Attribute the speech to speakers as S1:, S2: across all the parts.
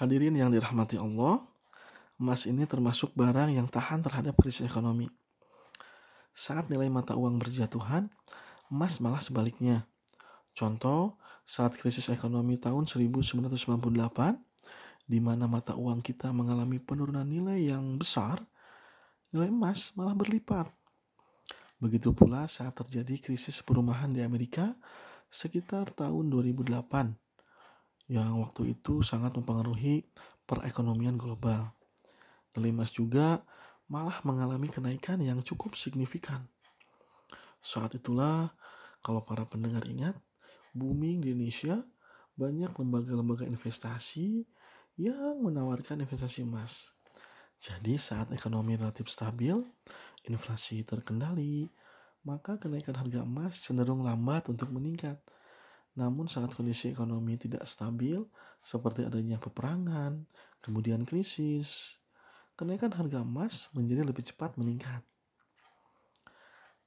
S1: Hadirin yang dirahmati Allah, emas ini termasuk barang yang tahan terhadap krisis ekonomi. Saat nilai mata uang berjatuhan, emas malah sebaliknya. Contoh, saat krisis ekonomi tahun 1998, di mana mata uang kita mengalami penurunan nilai yang besar, nilai emas malah berlipat. Begitu pula saat terjadi krisis perumahan di Amerika sekitar tahun 2008 yang waktu itu sangat mempengaruhi perekonomian global. Emas juga malah mengalami kenaikan yang cukup signifikan. Saat itulah, kalau para pendengar ingat, booming di Indonesia banyak lembaga-lembaga investasi yang menawarkan investasi emas. Jadi saat ekonomi relatif stabil, inflasi terkendali, maka kenaikan harga emas cenderung lambat untuk meningkat namun saat kondisi ekonomi tidak stabil, seperti adanya peperangan, kemudian krisis, kenaikan harga emas menjadi lebih cepat meningkat.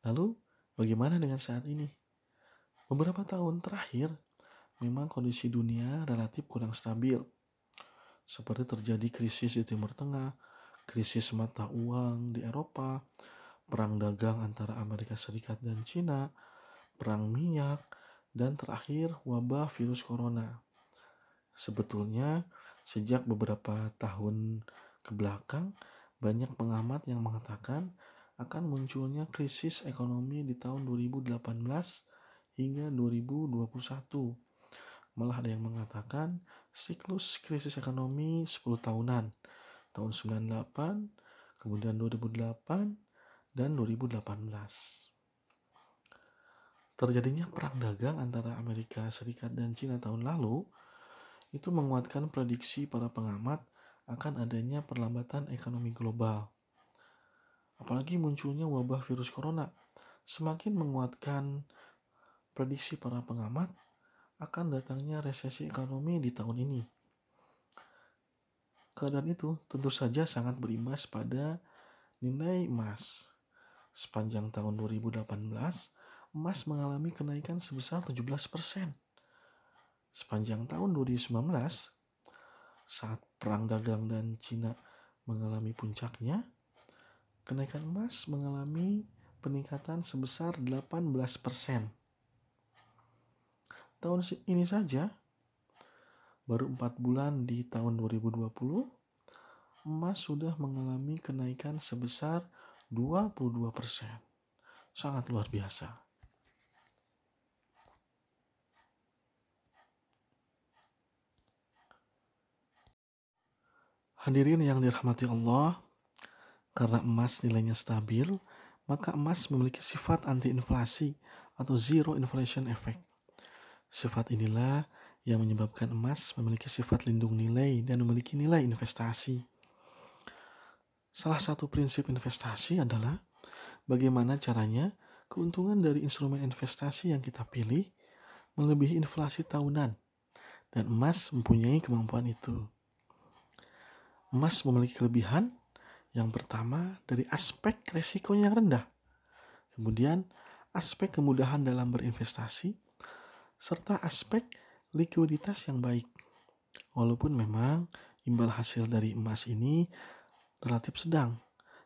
S1: Lalu, bagaimana dengan saat ini? Beberapa tahun terakhir, memang kondisi dunia relatif kurang stabil. Seperti terjadi krisis di Timur Tengah, krisis mata uang di Eropa, perang dagang antara Amerika Serikat dan Cina, perang minyak, dan terakhir wabah virus corona. Sebetulnya sejak beberapa tahun ke belakang banyak pengamat yang mengatakan akan munculnya krisis ekonomi di tahun 2018 hingga 2021. Malah ada yang mengatakan siklus krisis ekonomi 10 tahunan, tahun 98, kemudian 2008, dan 2018. Terjadinya perang dagang antara Amerika Serikat dan Cina tahun lalu itu menguatkan prediksi para pengamat akan adanya perlambatan ekonomi global. Apalagi munculnya wabah virus corona semakin menguatkan prediksi para pengamat akan datangnya resesi ekonomi di tahun ini. Keadaan itu tentu saja sangat berimbas pada nilai emas. Sepanjang tahun 2018, emas mengalami kenaikan sebesar 17%. Sepanjang tahun 2019, saat perang dagang dan Cina mengalami puncaknya, kenaikan emas mengalami peningkatan sebesar 18%. Tahun ini saja, baru 4 bulan di tahun 2020, emas sudah mengalami kenaikan sebesar 22%. Sangat luar biasa. Hadirin yang dirahmati Allah, karena emas nilainya stabil, maka emas memiliki sifat anti-inflasi atau zero inflation effect. Sifat inilah yang menyebabkan emas memiliki sifat lindung nilai dan memiliki nilai investasi. Salah satu prinsip investasi adalah bagaimana caranya keuntungan dari instrumen investasi yang kita pilih melebihi inflasi tahunan, dan emas mempunyai kemampuan itu. Emas memiliki kelebihan yang pertama dari aspek resikonya yang rendah. Kemudian aspek kemudahan dalam berinvestasi serta aspek likuiditas yang baik. Walaupun memang imbal hasil dari emas ini relatif sedang.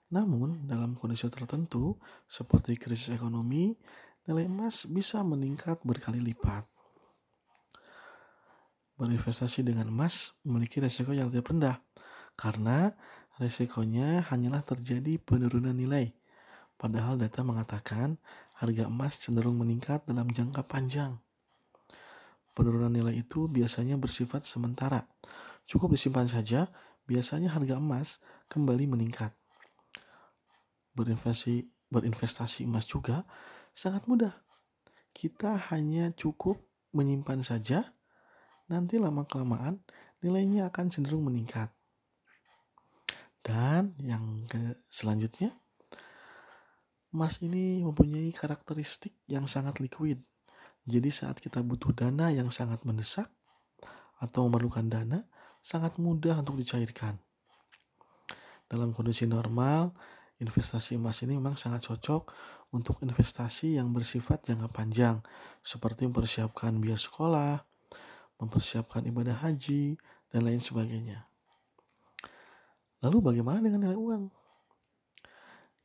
S1: Namun dalam kondisi tertentu seperti krisis ekonomi, nilai emas bisa meningkat berkali lipat. Berinvestasi dengan emas memiliki resiko yang lebih rendah karena resikonya hanyalah terjadi penurunan nilai. Padahal data mengatakan harga emas cenderung meningkat dalam jangka panjang. Penurunan nilai itu biasanya bersifat sementara. Cukup disimpan saja, biasanya harga emas kembali meningkat. Berinvestasi, berinvestasi emas juga sangat mudah. Kita hanya cukup menyimpan saja, nanti lama-kelamaan nilainya akan cenderung meningkat. Dan yang ke selanjutnya, emas ini mempunyai karakteristik yang sangat liquid. Jadi saat kita butuh dana yang sangat mendesak atau memerlukan dana, sangat mudah untuk dicairkan. Dalam kondisi normal, investasi emas ini memang sangat cocok untuk investasi yang bersifat jangka panjang, seperti mempersiapkan biaya sekolah, mempersiapkan ibadah haji, dan lain sebagainya. Lalu bagaimana dengan nilai uang?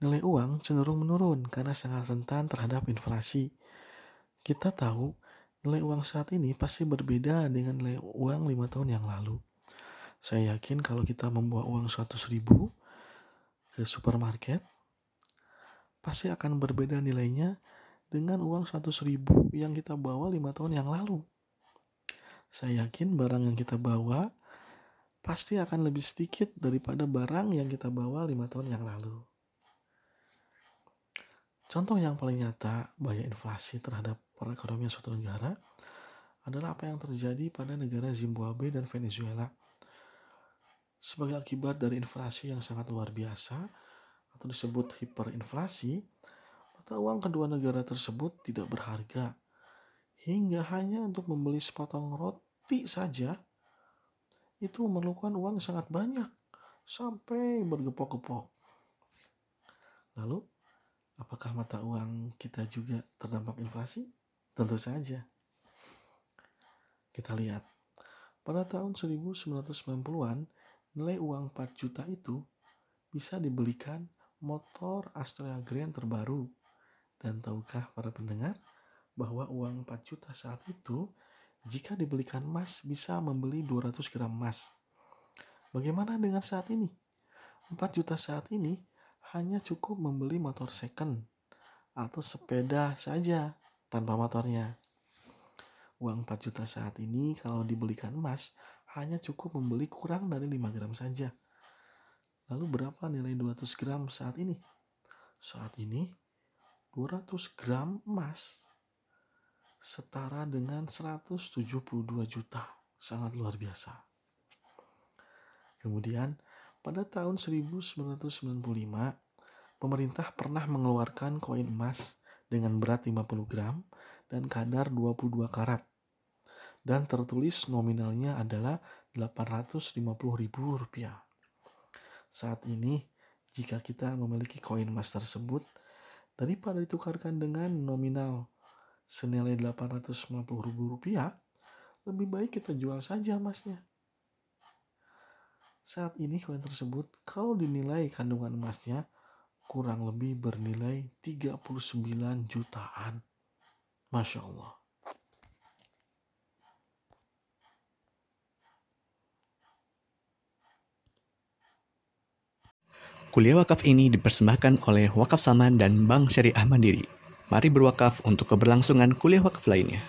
S1: Nilai uang cenderung menurun karena sangat rentan terhadap inflasi. Kita tahu nilai uang saat ini pasti berbeda dengan nilai uang lima tahun yang lalu. Saya yakin kalau kita membawa uang 100 ribu ke supermarket, pasti akan berbeda nilainya dengan uang 100 ribu yang kita bawa lima tahun yang lalu. Saya yakin barang yang kita bawa pasti akan lebih sedikit daripada barang yang kita bawa lima tahun yang lalu. Contoh yang paling nyata bahaya inflasi terhadap perekonomian suatu negara adalah apa yang terjadi pada negara Zimbabwe dan Venezuela. Sebagai akibat dari inflasi yang sangat luar biasa atau disebut hiperinflasi, mata uang kedua negara tersebut tidak berharga hingga hanya untuk membeli sepotong roti saja itu memerlukan uang sangat banyak sampai bergepok-gepok. Lalu, apakah mata uang kita juga terdampak inflasi? Tentu saja. Kita lihat, pada tahun 1990-an, nilai uang 4 juta itu bisa dibelikan motor Astrea Grand terbaru. Dan tahukah para pendengar, bahwa uang 4 juta saat itu jika dibelikan emas bisa membeli 200 gram emas. Bagaimana dengan saat ini? 4 juta saat ini hanya cukup membeli motor second atau sepeda saja tanpa motornya. Uang 4 juta saat ini kalau dibelikan emas hanya cukup membeli kurang dari 5 gram saja. Lalu berapa nilai 200 gram saat ini? Saat ini 200 gram emas setara dengan 172 juta. Sangat luar biasa. Kemudian, pada tahun 1995, pemerintah pernah mengeluarkan koin emas dengan berat 50 gram dan kadar 22 karat. Dan tertulis nominalnya adalah 850 ribu rupiah. Saat ini, jika kita memiliki koin emas tersebut, daripada ditukarkan dengan nominal senilai 850 ribu rupiah, lebih baik kita jual saja emasnya. Saat ini koin tersebut kalau dinilai kandungan emasnya kurang lebih bernilai 39 jutaan. Masya Allah.
S2: Kuliah wakaf ini dipersembahkan oleh Wakaf Saman dan Bank Syariah Mandiri. Mari berwakaf untuk keberlangsungan kuliah wakaf lainnya.